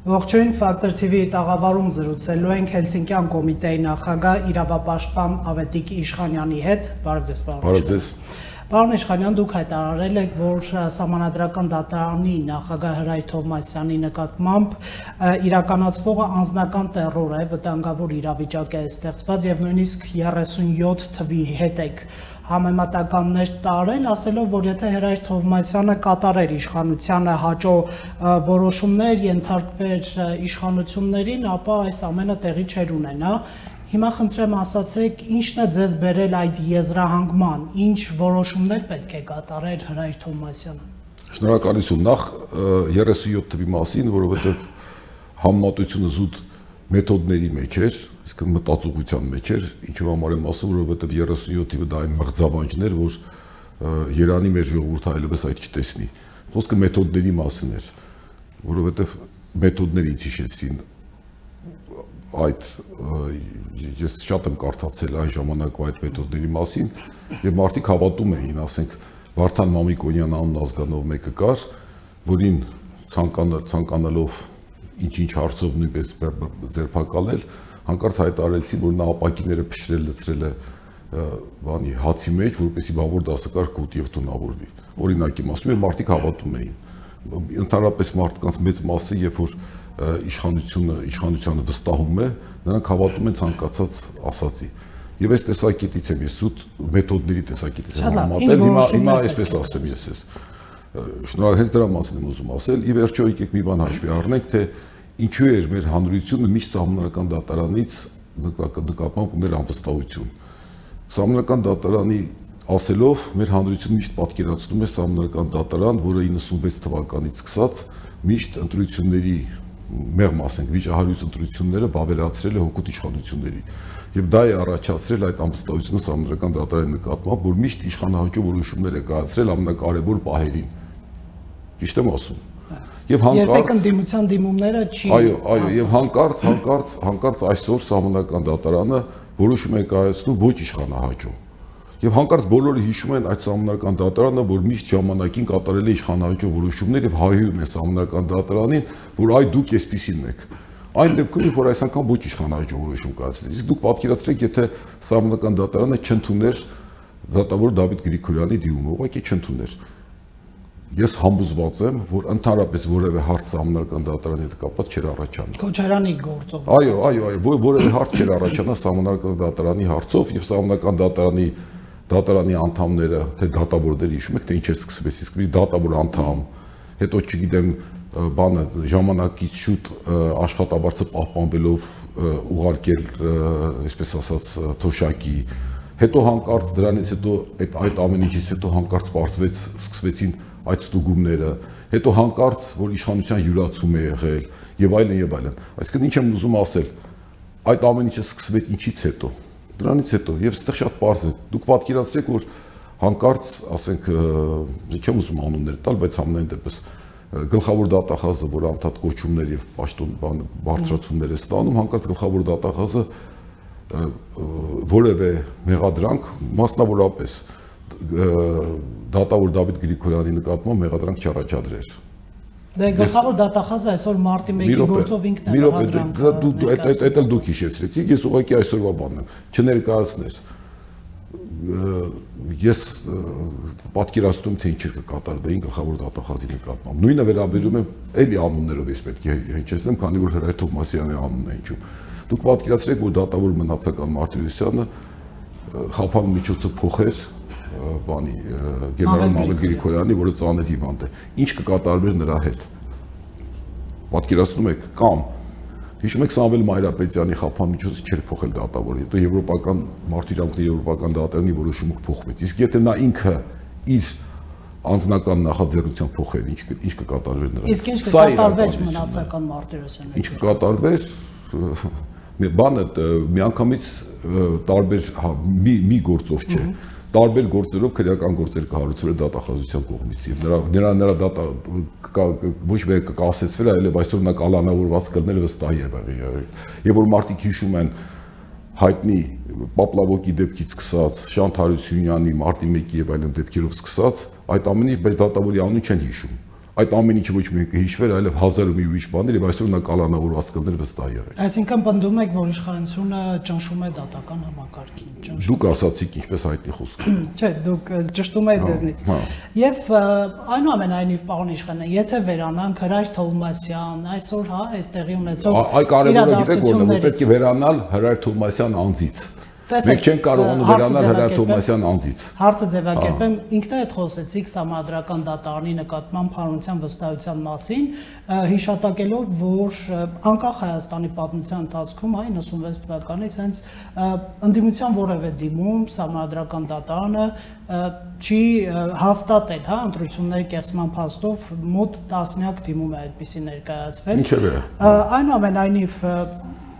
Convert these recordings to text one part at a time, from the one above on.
Ողջույն Factor TV-ի տաղավարում զրուցելու ենք Հելսինկյան կոմիտեի նախագահ իրավապաշտպան Ավետիք Իշխանյանի հետ։ Բարև ձեզ, պարոն։ Բարև ձեզ։ Պարոն Իշխանյան, դուք հայտարարել եք, որ համանadrական դատարանի նախագահ Հրայր Թովմասյանի նկատմամբ իրականացվողը անձնական terror է, վտանգավոր իրավիճակ է ստեղծված եւ նույնիսկ 37 թվի հետ եք համեմատականներ տարել, ասելով, որ եթե Հրայր Թովմասյանը կատարեր իշխանությանը հաջո որոշումներ, ենթարկվեր իշխանություններին, ապա այս ամենը տեղի չեր ունենա։ Հիմա խնդրեմ ասացեք, ի՞նչն է ձեզ բերել այդ եզրահանգման, ինչ որոշումներ պետք է կատարեր Հրայր Թովմասյանը։ Շնորհակալություն։ Նախ 37 թվի մասին, որովհետև համեմատությունը զուտ մեթոդների մեջ էր, իսկ մտածողության մեջ էր, ինչու համար եմ ասում, որովհետև 37 թիվը դա այն մղձավանջն էր, որ Երանի մեր ժողովուրդը այլևս այդ չտեսնի։ Խոսքը մեթոդների մասին էր, որովհետև մեթոդները ինձ հիշեցին այդ ես շատ եմ կարդացել այն ժամանակվա այդ մեթոդների մասին եւ մարդիկ հավատում էին, ասենք Վարդան Մամիկոնյան անուն ազգանով մեկը կար, որին ցանկանա ցանկանալով ինչ-ինչ հարցով նույնպես ձերբակալել, հանկարծ հայտարարեցին, որ նա ապակիները փշրել լցրել է բանի հացի մեջ, որպեսի բավոր դասակար կուտ եւ տունավորվի։ Օրինակ իմ ասում եմ, մարդիկ հավատում էին։ Ընդհանրապես մարդկանց մեծ մասը, երբ որ իշխանությունը իշխանությանը վստահում է, նրանք հավատում են ցանկացած ասացի։ Եվ այս տեսակետից եմ ես սուտ մեթոդների տեսակետից եմ համատել։ Հիմա հիմա այսպես ասեմ ես ես։ Շնորհակալ հենց դրա մասին եմ ուզում ասել։ Ի վերջո եկեք մի բան հաշվի առնենք, թե ինչու էր մեր հանրությունը միշտ համանական դատարանից նկատմամբ ուներ անվստահություն։ Համանական դատարանի ասելով մեր հանրությունը միշտ պատկերացնում է համանական դատարան, որը 96 թվականից սկսած միշտ ընտրությունների մեղմ ասենք վիճահարույց ընտրությունները բավերացրել է հոգուտ իշխանությունների եւ դա է առաջացրել այդ անվստահությունը համանական դատարանի նկատմամբ, որ միշտ իշխանահաճո որոշումներ է կայացրել ամենակարևոր պահերին։ Ճիշտ եմ ասում եւ հանկարծ երբեք ընդդիմության դիմումները չի այո այո եւ հանկարծ հանկարծ հանկարծ այսօր համանական դատարանը որոշում է կայացնում ոչ իշխանահաճո եւ հանկարծ բոլորը հիշում են այդ համանական դատարանը որ միշտ ժամանակին կատարել է իշխանահաճո որոշումներ եւ հայհոյում է համանական դատարանին որ այ դուք էսպիսին եք այն դեպքում որ այս անգամ ոչ իշխանահաճո որոշում կայացրել իսկ դուք պատկերացրեք եթե համանական դատարանը չընդուներ դատավոր Դավիթ Գրիգորյանի դիմումը ուղղակի չընդուներ ես համոզված եմ, որ ընդհանրապես որևէ հարց համնական դատարանի հետ կապված չէր առաջանում։ Քոչարյանի գործով։ Այո, այո, այո, որևէ հարց չէր առաջանա համնական դատարանի հարցով եւ համնական դատարանի դատարանի անդամները, թե դատավորները հիշում եք, թե ինչ է սկսվեց, իսկ մի դատավոր անդամ, հետո չգիտեմ, բանը ժամանակից շուտ աշխատաբարձը պահպանվելով ուղարկել, այսպես ասած, թոշակի հետո հանկարծ դրանից հետո այդ այդ ամեն ինչից հետո հանկարծ բարձվեց սկսվեցին այդ ստուգումները, հետո հանկարծ որ իշխանության յուրացում է եղել եւ այլն եւ այլն։ Այսինքն ինչ եմ ուզում ասել, այդ ամեն ինչը սկսվեց ինչից հետո։ Դրանից հետո եւ այստեղ շատ པարզ է։ Դուք պատկերացրեք, որ հանկարծ, ասենք, չեմ ուզում անուններ տալ, բայց ամենայն դեպս գլխավոր դատախազը, որ անդադ կոչումներ եւ պաշտոն բարձրացումներ է ստանում, հանկարծ գլխավոր դատախազը որևէ մեղադրանք մասնավորապես դատավոր Դավիթ Գրիգորյանի նկատմամբ մեղադրանք չառաջադրեր։ Դե գլխավոր դատախազը այսօր մարտի 1-ի գործով ինքն է մեղադրանք։ Դու այդ էլ դուք հիշեցրեցիք, ես ուղղակի այսօրվա բանն եմ, չներկայացներ։ Ես պատկերացնում թե ինչ կկատարվեին գլխավոր դատախազի նկատմամբ։ Նույնը վերաբերում է էլի անուններով ես պետք է հնչեցնեմ, քանի որ Հրայր Թովմասյանի անունն է հնչում։ Դուք պատկերացրեք, որ դատավոր մնացական Մարտիրոսյանը խափան միջոցը փոխեր բանի գեներալ Մամել Գրիգորյանի, որը ծանր հիվանդ է։ Ինչ կկատարվեր նրա հետ։ Պատկերացնում եք կամ Հիշում եք Սամվել Մայրապետյանի խափամիջոցը չէր փոխել դատավորը, հետո եվրոպական մարտիրամքների եվրոպական դատարանի որոշումը փոխվեց։ Իսկ եթե նա ինքը իր անձնական նախաձեռնությամբ փոխեր, ինչ ինչ կկատարվեր նրա։ Իսկ ինչ կկատարվեր մնացական մարտիրոսյանը։ Ինչ կկատարվեր մի բանը միանգամից տարբեր հա, մի մի գործով չէ տարբեր գործերով քրեական գործեր կհարուցվել դատախազության կողմից եւ նրա նրա նրա դատա ոչ մեկ կասեցվել այլև այսօր նա կալանավորված կլներ վստահ եղել եւ որ մարդիկ հիշում են հայտնի Պապլավոկի դեպքից սկսած Շանթ Հարությունյանի մարտի 1-ի եւ այլն դեպքերով սկսած այդ ամենի բայց դատավորի անունը չեն հիշում այդ ամեն ինչը ոչ միայն կհիշվեր, այլև հազար ու մի ուրիշ բաներ եւ այսօր նա կալանավորված կլներ վստահ եղել։ Այսինքն պնդում եք, որ իշխանությունը ճնշում է դատական համակարգին, ճնշում։ Դուք ասացիք ինչպես հայտնի խոսքը։ Չէ, դուք ճշտում եք ձեզնից։ Եվ այնուամենայնիվ պարոն իշխանը, եթե վերանանք Հրայր Թովմասյան, այսօր հա, այստեղի ունեցող Այ կարևորը գիտեք որն է, որ պետք է վերանալ Հրայր Թովմասյան անձից Մենք չենք կարողանում վերանալ Հրայր Թոմասյան անձից։ Հարցը ձևակերպեմ, ինքներդ խոսեցիք համադրական դատարանի նկատմամբ հանրության վստահության մասին, հիշատակելով, որ անկախ Հայաստանի պատմության ընթացքում հա 96 թվականից հենց ընդդիմության որևէ դիմում համադրական դատարանը չի հաստատել, հա, ընտրությունների կեղծման փաստով մոտ 10-նյակ դիմում է այդպեսի ներկայացվել։ Ինչևէ։ Այնուամենայնիվ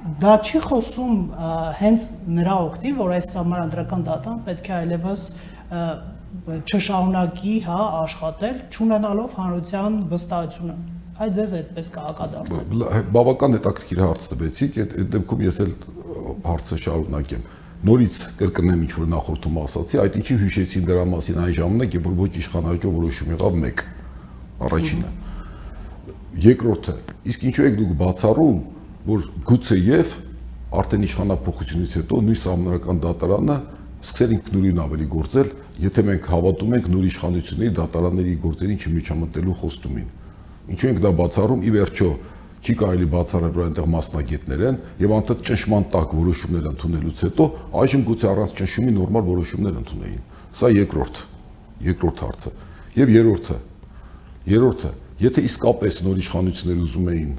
դա չի խոսում հենց նրա օգտին, որ այս համանդրական դատան պետք է այլևս չշարունակի, հա, աշխատել, ճանանալով հանրության վստահությունը։ Այդ ձեզ այդպես կհակադարձել։ Բավական հետաքրքիր հարց տվեցիք, այդ դեպքում ես էլ հարցը շարունակեմ նորից կրկնեմ ինչ որ նախորդում ասացի, այդ ինչի հիշեցին դրա մասին այն ժամանակ, երբ որ ոչ իշխանաճով որոշում եղավ մեկ առաջինը։ Երկրորդը, իսկ ինչու եք դուք բացառում, որ գուցե եւ արդեն իշխանապողությունից հետո նույն համանրական դատարանը սկսել ինքնուրույն ավելի գործել, եթե մենք հավատում ենք նոր իշխանությունների դատարանների գործերին չմիջամտելու խոստումին։ Ինչու ենք դա բացառում ի վերջո չի կարելի բացառել որ այնտեղ մասնագետներ են եւ անդադ ճնշման տակ որոշումներ ընդունելուց հետո այժմ գուցե առանց ճնշումի նորմալ որոշումներ ընդունեին։ Սա երկրորդ երկրորդ հարցը։ Եվ երրորդը երրորդը եթե իսկապես նոր իշխանություններ ուզում էին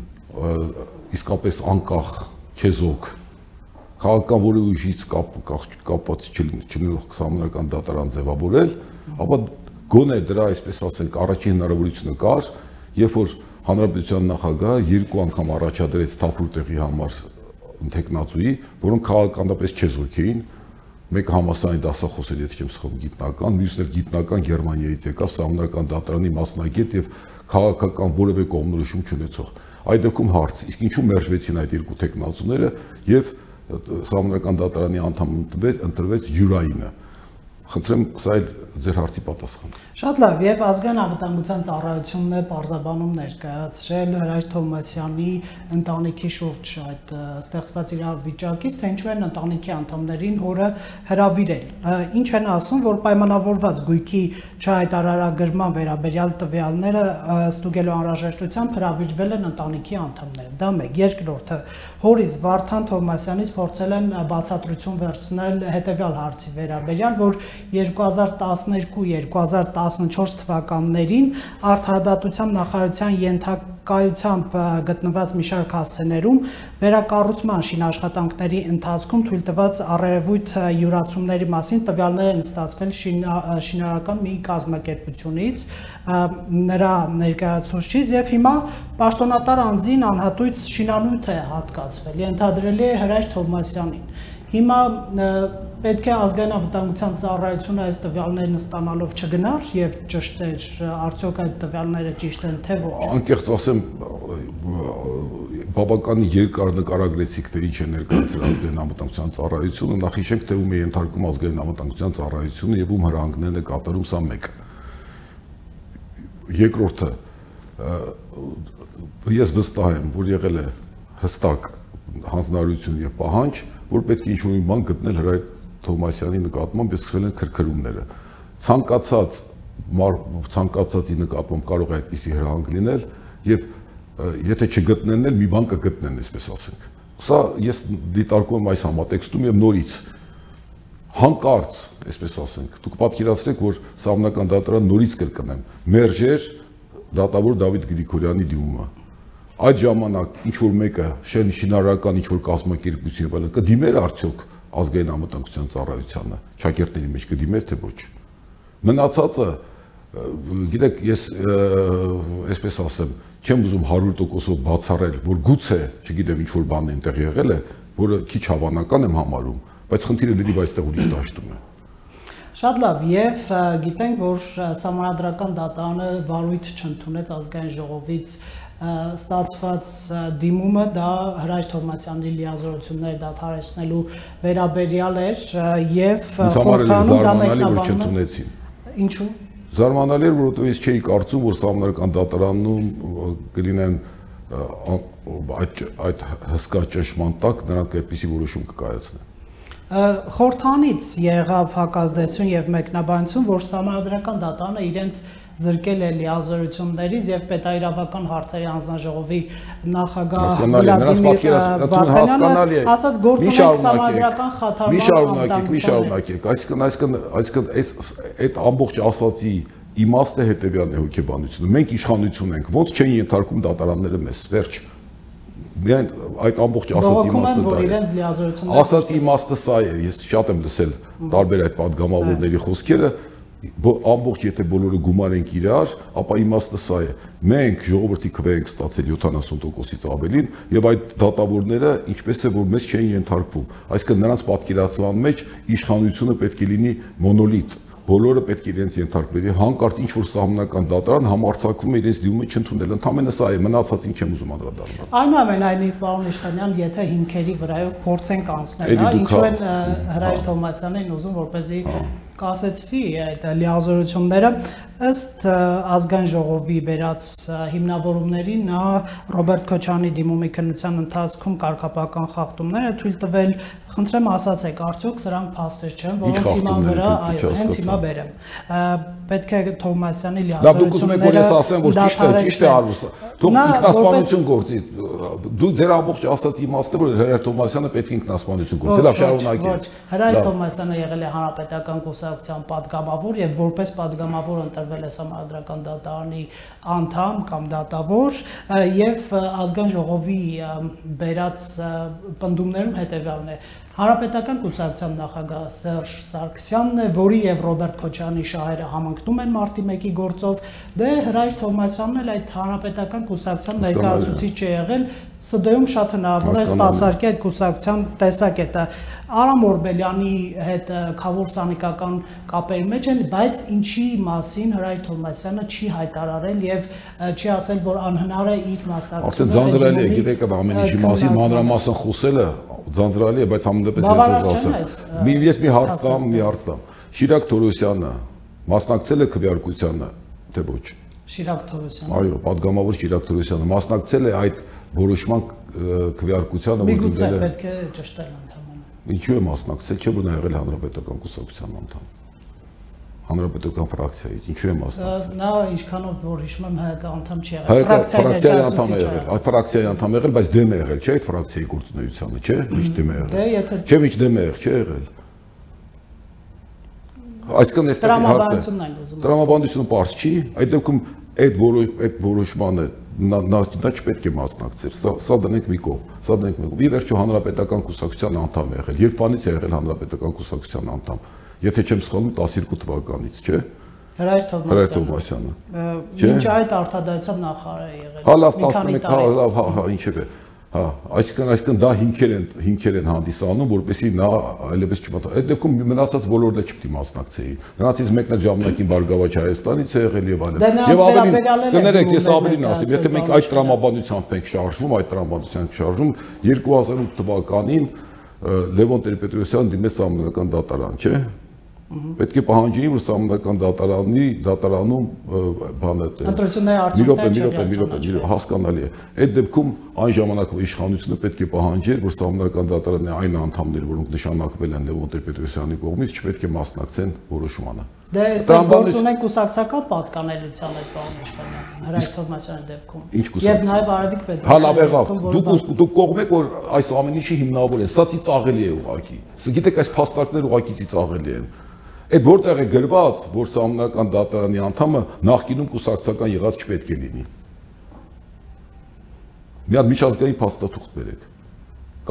իսկապես անկախ չեզոք քաղաքական որևէ ուժից կապ կապված չլինող համանական դատարան ձևավորել, ապա գոնե դրա այսպես ասենք առաջին հնարավորությունը կար, երբ որ հանրապետության նախագահը երկու անգամ առաջադրեց թափուր տեղի համար ընթեկնածուի, որոնք քաղաքականապես չեզոք էին, մեկը համասարանի դասախոս էր, եթե չեմ սխալվում, գիտնական, մյուսն էլ գիտնական Գերմանիայից եկավ, համանական դատարանի մասնագետ եւ քաղաքական որևէ կողմնորոշում չունեցող Այդ դեպքում հարց, իսկ ինչու մերժվեցին այդ երկու տեխնացուները եւ համանրական դատարանի անդամ ընտրվեց Յուրայինը։ Խնդրեմ, սա էլ ձեր հարցի պատասխանը։ Շատ լավ, եւ ազգային անվտանգության ծառայությունն է բարձաբանում ներկայացրել Հրայր Թոմասյանի ընտանիքի շուրջ այդ ստեղծված իրավիճակից, թե ինչու են ընտանիքի անդամներին հորը հրավիրել։ Ինչ են ասում, որ պայմանավորված գույքի չհայտարարագրման վերաբերյալ տվյալները ստուգելու անհրաժեշտությամբ հրավիրվել են ընտանիքի անդամները։ Դա մեկ, երկրորդը հորից Վարդան Թոմասյանից փորձել են բացատրություն վերցնել հետեւյալ հարցի վերաբերյալ, որ 2012-2014 թվականներին արդարադատության նախարարության ենթակայությամբ գտնված մի շարք հասցեներում վերակառուցման շինաշխատանքների ընթացքում թույլ տված առերևույթ յուրացումների մասին տվյալներ են ստացվել շինարարական մի կազմակերպությունից նրա ներկայացուցիչից եւ հիմա պաշտոնատար անձին անհատույց շինանյութ է հատկացվել ենթադրելի է Հրայր Թովմասյանին Հիմա պետք է ազգային անվտանգության ծառայությունը այս տվյալներն ստանալով չգնար եւ ճշտեր արդյոք այդ տվյալները ճիշտ են թե ոչ։ Անկեղծ ասեմ բավական երկար նկարագրեցիք թե ինչ է ներկայացրել ազգային անվտանգության ծառայությունը, նախ հիշենք թե ում է ենթարկում ազգային անվտանգության ծառայությունը եւ ում հրահանգներն է կատարում սա մեկ։ Երկրորդը ես վստահ եմ, որ եղել է հստակ հանձնարարություն եւ պահանջ որ պետք է ինչ-որ մի բան գտնել Հրայր Թովմասյանի նկատմամբ եւ սկսվել են քրքրումները։ Ցանկացած ցանկացածի նկատմամբ կարող է այդպիսի հրահանգ լինել եւ եթե չգտնեն էլ մի բան կգտնեն, այսպես ասենք։ Սա ես դիտարկում եմ այս համատեքստում եւ նորից հանկարծ, այսպես ասենք, դուք պատկերացրեք, որ սահմանական դատարան նորից կրկնեմ, մերժեր դատավոր Դավիթ Գրիգորյանի դիմումը այդ ժամանակ ինչ որ մեկը շեն շինարարական ինչ որ կազմակերպություն այլն կդիմեր արդյոք ազգային անվտանգության ծառայությանը ճակերտների մեջ կդիմեր թե ոչ մնացածը գիտեք ես այսպես ասեմ չեմ ուզում 100%-ով բացառել որ գուցե չգիտեմ ինչ որ բան այնտեղ եղել է որը քիչ հավանական եմ համարում բայց խնդիրը լրիվ այստեղ ուրիշ դաշտում է Շատ լավ, եւ գիտենք, որ համանդրական դատարանը վարույթ չընդունեց ազգային ժողովից ստացված դիմումը դա Հրայր Թովմասյանի լիազորությունները դադարեցնելու վերաբերյալ էր եւ խորհրդանում դա մեկնաբանում Ինչու։ Զարմանալի էր, որովհետև ես չէի կարծում, որ համանական դատարանում կլինեն այդ այդ հսկա ճշմարտ տակ նրանք այդպիսի որոշում կկայացնեն խորթանից եղավ հակազդեցություն եւ մեկնաբանություն, որ համանդրական դատարանը իրենց զրկել է լիազորություններից եւ պետաիրավական հարցերի հանձնաժողովի նախագահ Վլադիմիր Վարդանյանը ասաց գործում է համագրական խաթարման մի շարունակեք, մի շարունակեք, այսինքն այսինքն այսինքն այս այդ ամբողջ ասացի իմաստը հետեւյալն է հոգեբանությունը։ Մենք իշխանություն ենք, ոնց չեն ենթարկում դատարանները մեզ, վերջ միայն այդ ամբողջ ասացի իմաստը դա է։ Ասացի իմաստը սա է, ես շատ եմ լսել տարբեր այդ падգամավորների խոսքերը, ամբողջ եթե բոլորը գումարենք իրար, ապա իմաստը սա է։ Մենք ժողովրդի քվե ենք ստացել 70%-ից ավելին եւ այդ դատավորները ինչպես է որ մեզ չէին ենթարկվում։ Այսինքն նրանց պատկերացման մեջ իշխանությունը պետք է լինի մոնոլիտ բոլորը պետք է իրենց ենթարկվերի հանկարծ ինչ որ սահմանական դատարան համարցակվում է իրենց դիմումը չընդունել ընդամենը սա է մնացածին չեմ ուզում անդրադառնալ այնուամենայնիվ պարոն Իշխանյան եթե հիմքերի վրայով փորձենք անցնել հա ինչու են Հրայր Թոմասյանին ուզում որպեսզի կասեցվի այդ լիազորությունները ըստ ազգային ժողովի վերած հիմնավորումների նա Ռոբերտ Քոչյանի դիմումի քննության ընթացքում կարգապական խախտումները թույլ տվել Խնդրեմ ասացեք, արդյոք սրանք փաստեր չեն, որոնց հիման վրա, այո, հենց հիմա բերեմ։ Պետք է Թովմասյանի լիազորությունները Լավ, դուք ուզում եք որ ես ասեմ, որ ճիշտ է, ճիշտ է արվում։ Թող ինքնասպանություն գործի։ Դու ձեր ամբողջ ասած իմաստը որ Հրայր Թոմասյանը պետք է ինքնասպանություն գործի։ Լավ, շարունակի։ Ոչ, Հրայր Թոմասյանը եղել է Հանրապետական կուսակցության падգամավոր եւ որպես падգամավոր ընտրվել է համադրական դատարանի անդամ կամ դատավոր եւ ազգային ժողովի բերած պնդումներում հետեւյալն է. Հանրապետական կուսակցության նախագահ Սերժ Սարգսյանն է, որի եւ Ռոբերտ Քոչյանի շահերը համընկնում են մարտի 1-ի գործով, դե Հրայր Թոմասյանն էլ այդ հանրապետական կուսակցության ներկայացուցիչ է եղել, ՍԴ-ում շատ հնարավոր է սпасարկի այդ գուսակցության տեսակետը։ Արամ Օրբելյանի հետ քավոր սանիկական կապերի մեջ են, բայց ինչի մասին Հրայր Թոմասյանը չի հայտարարել եւ չի ասել, որ անհնար է իր մասնակցությունը։ Արդեն ձանձրալի է, գիտեք, ամեն ինչի մասին մանրամասն խոսելը ձանձրալի է, բայց համենպես ես ասեմ։ Մի ես մի հարց տամ, մի հարց տամ։ Շիրակ Թորոսյանը մասնակցել է քվեարկությանը, թե ոչ։ Շիրակ Թորոսյանը։ Այո, падգամավոր Շիրակ Թորոսյանը մասնակցել է այդ որոշման քվեարկությանը, որ դիմել է։ Միգուցե պետք է ճշտել ընդհանրապես։ Ինչու է մասնակցել, չէ՞ որ նա եղել հանրապետական կուսակցության անդամ հանրապետական ֆրակցիայից ինչու է մասնակցել նա ինչքանով որ հիշում եմ հայկական անդամ չի եղել ֆրակցիայի անդամ է եղել այդ ֆրակցիայի անդամ եղել բայց դեմ է եղել չէ այդ ֆրակցիայի գործունեությանը չէ միշտ դեմ է եղել դե եթե չէ միշտ դեմ է եղել չէ եղել այսինքն այստեղ հարցը տրամաբանությունը པարզ չի այդ դեպքում այդ որոշ այդ որոշմանը նա նա նա չպետք է մասնակցեր սա սա դնենք մի կողմ սա դնենք մի կողմ ի վերջո հանրապետական կուսակցության անդամ է եղել երբ բանից է եղել հանրապետական կուսակցության անդամ եթե չեմ սխալվում 12 թվականից, չէ՞։ Հրայր Թովմասյանը։ Հրայր Թովմասյանը։ Ինչ այդ արտադայությամբ նախարար է եղել։ Հա լավ 11, հա լավ, հա, հա, ինչև է։ Հա, այսինքն այսինքն դա հիմքեր են հիմքեր են հանդիսանում, որպեսզի նա այլևս չմտա։ Այդ դեպքում մնացած բոլորն էլ չպետք է մասնակցեին։ Նրանցից մեկն է ժամանակին Բարգավաճ Հայաստանից է եղել եւ այլն։ Եվ ավելին կներեք, ես ավելին ասեմ, եթե մենք այդ տրամաբանությամբ ենք շարժվում, այդ տրամաբանությամբ շարժվում 2008 թվականին Լևոն Տեր-Պետրոսյան դիմեց համանական դատարան, չէ՞ Պետք է պահանջեի, որ համանդական դատարանի դատարանում բանը ընտրությունների արդյունքները մի րոպե, մի րոպե, մի րոպե, հասկանալի է։ Այդ դեպքում այն ժամանակվա իշխանությունը պետք է պահանջեր, որ համանդական դատարանի այն անդամները, որոնք նշանակվել են Լևոն Տեր-Պետրոսյանի կողմից, չպետք է մասնակցեն որոշմանը։ Դե այստեղ գործունեն կուսակցական պատկանելիության այդ բանը իշխանան Հրայր Թովմասյանի դեպքում։ Ինչ կուսակցություն։ Եվ նաև Արևիկ Պետրոսյանի։ Հա լավ եղավ։ Դուք դուք կողմեք որ այս ամեն ինչի հիմնավոր է։ Սա ծիծաղելի է ուղակի։ Գիտեք այս փաստարկները ուղակի ծիծաղելի են։ Այդ որտեղ է գրված, որ սահմանական դատարանի անդամը նախկինում կուսակցական եղած չպետք է լինի։ Մի հատ միջազգային փաստաթուղթ բերեք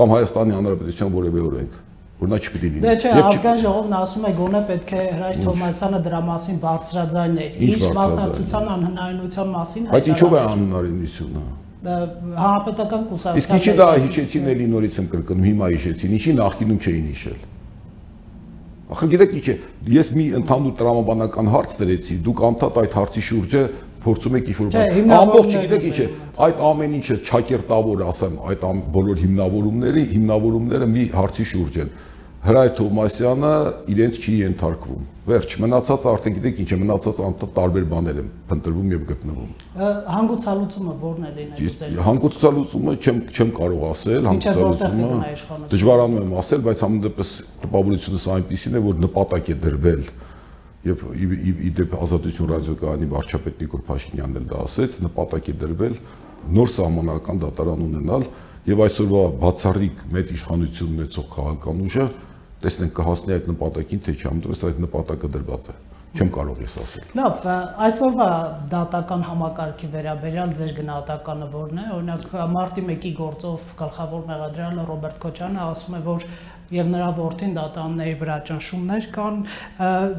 կամ Հայաստանի Հանրապետության որևէ օրենք, որ նա չպիտի լինի։ Դե չէ, ազգային ժողովն ասում է գոնե պետք է Հրայր Թոմասյանը դրա մասին բարձրաձայներ։ Ինչ մասնակցության անհնարինության մասին հայտարարել։ Բայց ինչով է անհնարինությունը հանրապետական կուսակցության Իսկ ինչի դա հիշեցին էլի նորից եմ կրկնում, հիմա հիշեցին, ինչի նախկինում չէին հիշել։ Ախր գիտեք ինչ է, ես մի ընդհանուր տրամաբանական հարց դրեցի, դուք անդադ այդ հարցի շուրջը փորձում եք ինֆորմացիա։ Ամբողջ գիտեք ինչ է, այդ ամեն ինչը ճակերտավոր ասեմ, այդ բոլոր հիմնավորումների, հիմնավորումները մի հարցի շուրջ են։ Հրայ Թովմասյանը իրենց չի ենթարկվում։ Վերջ, մնացած արդեն գիտեք ինչ է, մնացած անտը տարբեր բաներ են փնտրվում եւ գտնվում։ Հանգուցալուծումը ո՞րն է լինելու։ Հանգուցալուծումը չեմ չեմ կարող ասել, հանգուցալուծումը դժվարանում եմ ասել, բայց համենայնպես տպավորությունս այնպեսին է, որ նպատակ է դրվել եւ իդեպ ազատություն ռադիոկայանի վարչապետ Նիկոլ Փաշինյանն էլ դա ասեց, նպատակ է դրվել նոր սահմանական դատարան ունենալ եւ այսօրվա բացառիկ մեծ իշխանություն ունեցող քաղաքական ուժը տեսնենք կհասնի այդ նպատակին, թե չի, ամենից այդ նպատակը դրված է։ Չեմ կարող ես ասել։ Լավ, այսօրվա դատական համակարգի վերաբերյալ ձեր գնահատականը ո՞րն է։ Օրինակ մարտի 1-ի գործով գլխավոր մեղադրյալը Ռոբերտ Քոչյանը ասում է, որ եւ նրա ворթին դատանների վրա ճնշումներ կան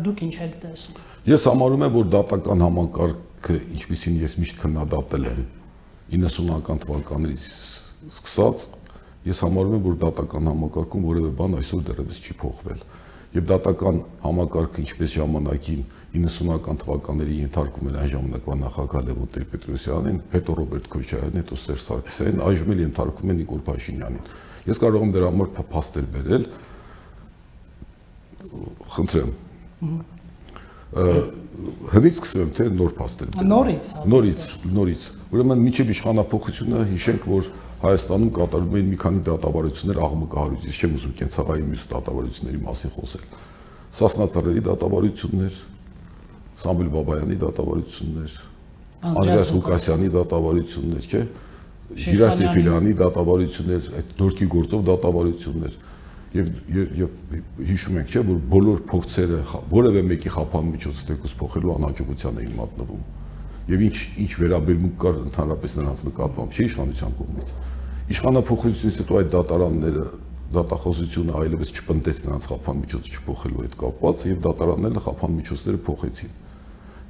դուք ինչ եք տեսնում ես համարում եմ որ դատական համակարգը ինչպեսին ես միշտ քննադատել եմ 90-ական թվականներից սկսած ես համարում եմ, որ դատական համակարգում որևէ բան այսօր դեռևս չի փոխվել։ Եվ դատական համակարգը ինչպես ժամանակին 90-ական թվականների ենթարկում էր այն ժամանակվա նախագահ Լևոն Տեր-Պետրոսյանին, հետո Ռոբերտ Քոչարյանին, հետո Սերժ Սարգսյանին, այժմ էլ ենթարկում են Նիկոլ Փաշինյանին։ Ես կարող եմ դրա համար փաստեր բերել։ Խնդրեմ։ Հնից սկսեմ թե նոր փաստեր։ Նորից։ Նորից, նորից։ Ուրեմն միջև իշխանապողությունը հիշենք, որ Հայաստանում կատարվում էին մի քանի դատավարություններ աղմկահարույց, ես չեմ ուզում կենցաղային մյուս դատավարությունների մասին խոսել։ Սասնացարերի դատավարություններ, Սամվել Բաբայանի դատավարություններ, Անդրեաս Ղուկասյանի դատավարություններ, չէ՞։ Ժիրայր Սեֆիլյանի դատավարություններ, այդ նորքի գործով դատավարություններ եւ եւ հիշում ենք չէ որ բոլոր փորձերը որևէ մեկի խափան միջոցով դեկոս փոխելու անհաջողության էին մատնվում եւ ինչ ինչ վերաբերմունք կար ընդհանրապես նրանց նկատմամբ չէ իշխանության կողմից իշխանապողությունից հետո այդ դատարանները դատախոսությունը այլևս չպնտեց նրանց խափան միջոց չփոխելու հետ կապված եւ դատարանները խափան միջոցները փոխեցին։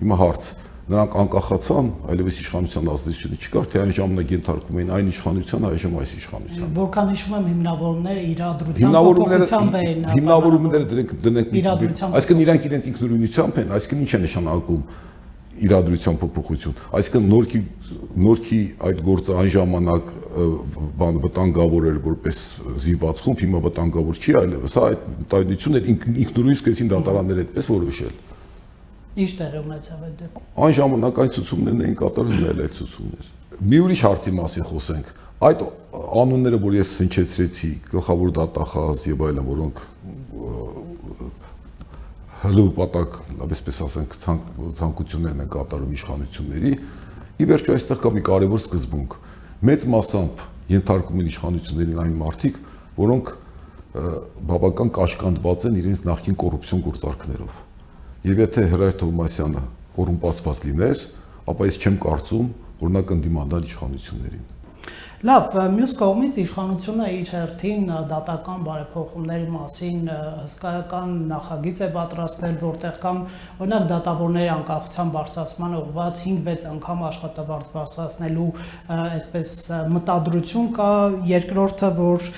Հիմա հարց. Նրանք անկախացան, այլևս իշխանության ազդեցությունը չկար, թե այն ժամանակ ենթարկվում էին այն իշխանության, այժմ այս իշխանության։ Որքան հիշում եմ հիմնավորումները իրադրության փոփոխությամբ էին։ Հիմնավորումները դրանք դրանք այսինքն իրանք իրենց ինքնուրույնությամբ են, այսինքն ինչ է նշանակում իրադրության փոփոխություն։ Այսինքն նորքի նորքի այդ գործը այն ժամանակ բան վտանգավոր էր որպես զինված խումբ, հիմա վտանգավոր չի այլևս, հա այդ տարիությունն ինքնուրույն սկսեցին դատարանները այդպես որոշել։ Ինչ տեղ ունեցավ այդ դեպքում։ Այն ժամանակ այն ցուցումներն էին կատարում ել այդ ցուցումներ։ Մի ուրիշ հարցի մասին խոսենք։ Այդ անունները, որ ես հնչեցրեցի, գլխավոր դատախազ եւ այլն, որոնք հլուպատակ, այսպես ասենք, ցանկություններն են կատարում իշխանությունների, ի վերջո այստեղ կա մի կարևոր սկզբունք։ Մեծ մասամբ ենթարկում են իշխանություններին այն մարդիկ, որոնք բավական կաշկանդված են իրենց նախկին կոռուպցիոն գործարքներով։ Եվ եթե Հրայր Թովմասյանը կոռումպացված լիներ, ապա ես չեմ կարծում, որ նա կընդդիմանար իշխանություններին։ Լավ, մյուս կողմից իշխանությունը իր հերթին դատական բարեփոխումների մասին հսկայական նախագիծ է պատրաստել, որտեղ կամ օրինակ դատավորների անկախության բարձրացման ուղղված 5-6 անգամ աշխատավարձ բարձրացնելու այսպես մտադրություն կա, երկրորդը, որ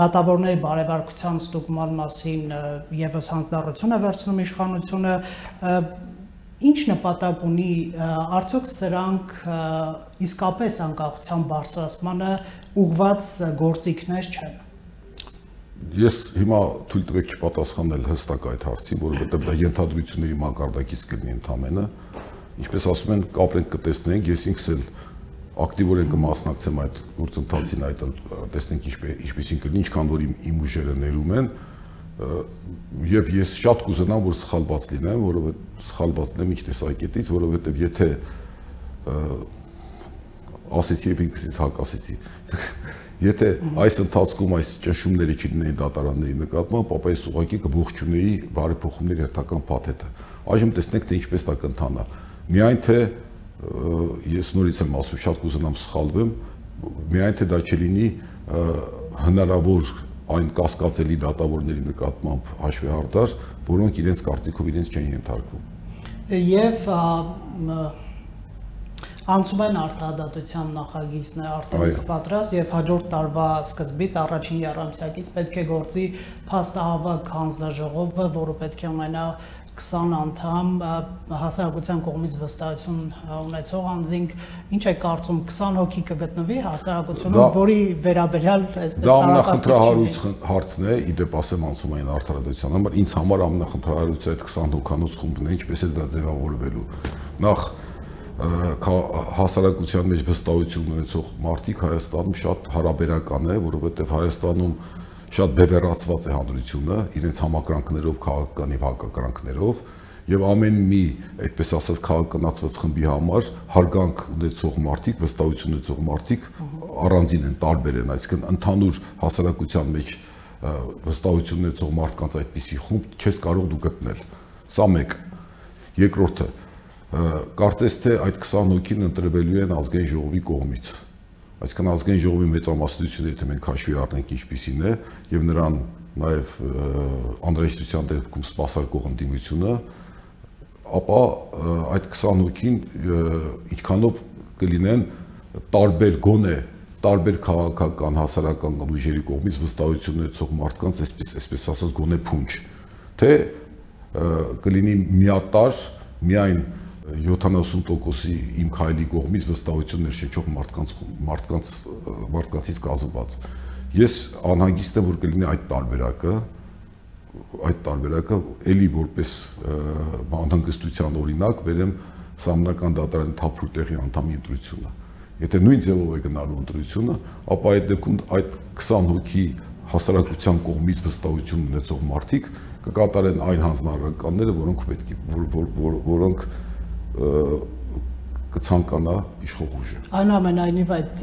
դատավորների բարեվարկության ստուգման մասին եւս հանձնառություն է վերցնում իշխանությունը ինչ նպատակ ունի արդյոք սրանք իսկապես անկախության բարձրացմանը ուղված գործիքներ չեն Ես հիմա թույլ տվեք չպատասխանել հստակ այդ հարցին, որովհետև դա ենթադրությունների մակարդակից կլինի ընդամենը։ Ինչպես ասում են, կապրենք կտեսնենք, ես ինքս էլ ակտիվորեն կմասնակցեմ այդ գործընթացին, այդ տեսնենք ինչպես ինչպեսին կլինի, ինչքան որ իմ, իմ ուժերը ներում են, եւ ես շատ կուզենամ որ սխալված լինեմ, որովհետեւ սխալված լինեմ ինչ տեսակետից, որովհետեւ եթե ասեցի եւ ինքսից հակասեցի։ Եթե այս ընթացքում այս ճնշումները չլինեին դատարանների նկատմամբ, ապա ես ուղղակի կողջունեի բարեփոխումների հերթական փաթեթը։ Այժմ տեսնենք թե ինչպես դա կընթանա։ Միայն թե ես նորից եմ ասում, շատ կուզենամ սխալվեմ, միայն թե դա չլինի հնարավոր այն կասկածելի դատավորների նկատմամբ հաշվեհարդար, որոնք իրենց կարծիքով իրենց չեն ենթարկվում։ Եվ անցում են արտահայտության նախագիծն է արտահայտ պատրաստ եւ հաջորդ տարվա սկզբից առաջին երամսյակից պետք է գործի փաստահավաք հանձնաժողովը, որը պետք է ունենա 20 անդամ հասարակության կողմից վստահություն ունեցող անձինք ինչ է կարծում 20 հոգի կգտնվի հասարակությունում, որի վերաբերյալ այսպես Դա ամենախնդրահարույց հարցն է, իդեպ ասեմ անցումային արդարադատության համար, ինձ համար ամենախնդրահարույցը այդ 20 հոգանոց խումբն է, ինչպես է դա ձևավորվելու։ Նախ հասարակության մեջ վստահություն ունեցող մարդիկ Հայաստանում շատ հարաբերական է, որովհետև Հայաստանում շատ բևեռացված է հանրությունը իրենց համակրանքներով, քաղաքական եւ հակակրանքներով եւ ամեն մի, այդպես ասած, քաղաքականացված խմբի համար հարգանք ունեցող մարդիկ, վստահություն ունեցող մարդիկ առանձին են, տարբեր են, այսինքն ընդհանուր հասարակության մեջ վստահություն ունեցող մարդկանց այդպիսի խումբ չես կարող դու գտնել։ Սա մեկ։ Երկրորդը, կարծես թե այդ 20 հոգին ընտրվելու են ազգային ժողովի կողմից։ Այսինքն ազգային ժողովի մեծամասնությունը, եթե մենք հաշվի առնենք ինչպիսին է եւ նրան նաեւ անհրաժեշտության դեպքում սпасարկող ընդդիմությունը, ապա այդ 20 հոգին ինչքանով կլինեն տարբեր գոնե տարբեր քաղաքական հասարակական ուժերի կողմից վստահություն ունեցող մարդկանց այսպես այսպես ասած գոնե փունջ թե կլինի միատար միայն մի 70%-ի իմ քայլի կողմից վստահություն ներշնչող մարդկանց մարդկանց մարդկանցից կազմված։ Ես անհագիստ եմ որ կլինի այդ տարբերակը, այդ տարբերակը ելի որպես անհանգստության օրինակ վերեմ սամնական դատարանի թափուր տեղի անդամի ընտրությունը։ Եթե նույն ձևով է գնալու ընտրությունը, ապա այդ դեպքում այդ 20 հոգի հասարակության կողմից վստահություն ունեցող մարդիկ կկատարեն այն հանձնարարականները, որոնք պետք է որ, որ, որ, որոնք կցանկանա իշխող ուժը։ Այնուամենայնիվ այդ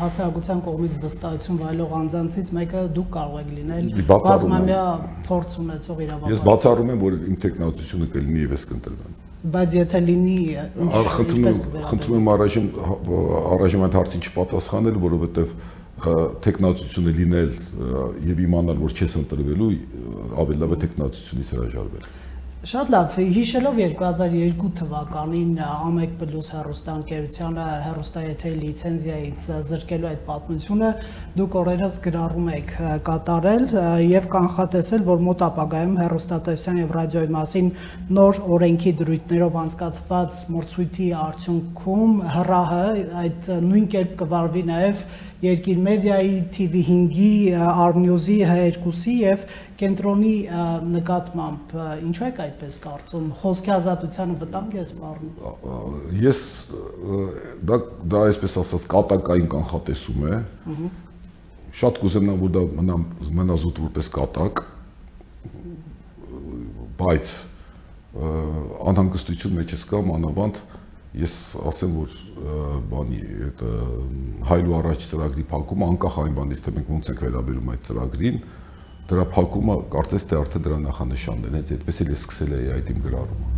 հասարակության կողմից վստահություն վայելող անձանցից մեկը դուք կարող եք լինել բազմամյա փորձ ունեցող իրավաբան։ Ես բացառում եմ, որ իմ տեխնոլոգիությունը կլինի եւ ես կընտրվեմ։ Բայց եթե լինի խնդրում եմ խնդրում եմ առայժմ առայժմ այդ հարցին չպատասխանել, որովհետեւ տեխնոլոգիությունը լինել եւ իմանալ, որ չես ընտրվելու, ավելի լավ է տեխնոլոգիությունից հրաժարվել։ Շատ լավ, հիշելով 2002 թվականին Ամեկ Պլյուս հեռուստաընկերությանը հեռուստաեթերի լիցենզիայից զրկելու այդ պատմությունը դուք օրերս գրառում եք կատարել եւ կանխատեսել, որ մոտ ապագայում հեռուստատեսության եւ ռադիոյի մասին նոր օրենքի դրույթներով անցկացված մրցույթի արդյունքում ՀՌՀ այդ նույն կերպ կվարվի նաեւ Երկիր մեդիայի, TV5-ի, Arnews-ի, H2-ի եւ կենտրոնի նկատմամբ ինչու եք այդպես կարծում խոսքի ազատությանը վտանգ է սպառնում? Ես դա դա այսպես ասած կատակային կանխատեսում է շատ կուզենամ որ դա մնա մնա զուտ որպես կատակ բայց անհանգստություն մեջս կա մանավանդ ես ասեմ որ բանի այդ հայլու առաջ ծրագրի փակումը անկախ այն բանից թե մենք ոնց ենք վերաբերում այդ ծրագրին դրա փակումը կարծես թե արդեն դրա նախանշանն է հենց այդպես էլ է սկսել է այդ իմ գրառումը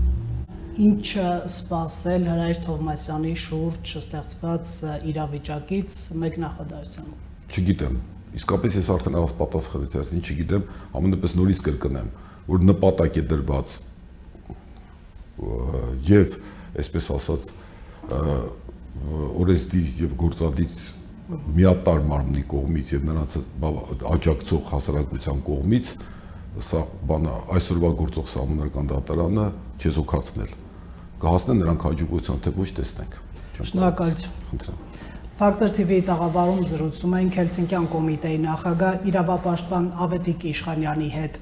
ինչը սпасել հրայր Թովմասյանի շուրջ ստեղծված իրավիճակից մեկ նախադասությամբ չգիտեմ իսկապես ես արդեն ավս պատասխանեցի արդեն չգիտեմ ամենպես նորից կրկնեմ որ նպատակ է դրված եւ և այսպես ասած օրենսդիր եւ գործադիր միատար մարմնի կողմից եւ նրանց աջակցող հասարակության կողմից սա բանը այսօրվա գործող սահմանական դատարանը չեզոքացնել կհասնեն նրանք հաջողության թե ոչ տեսնենք շնորհակալություն խնդրեմ Factor TV-ի տաղավարում զրուցում ենք Հելսինկյան կոմիտեի նախագահ իրավապաշտպան Ավետիք Իշխանյանի հետ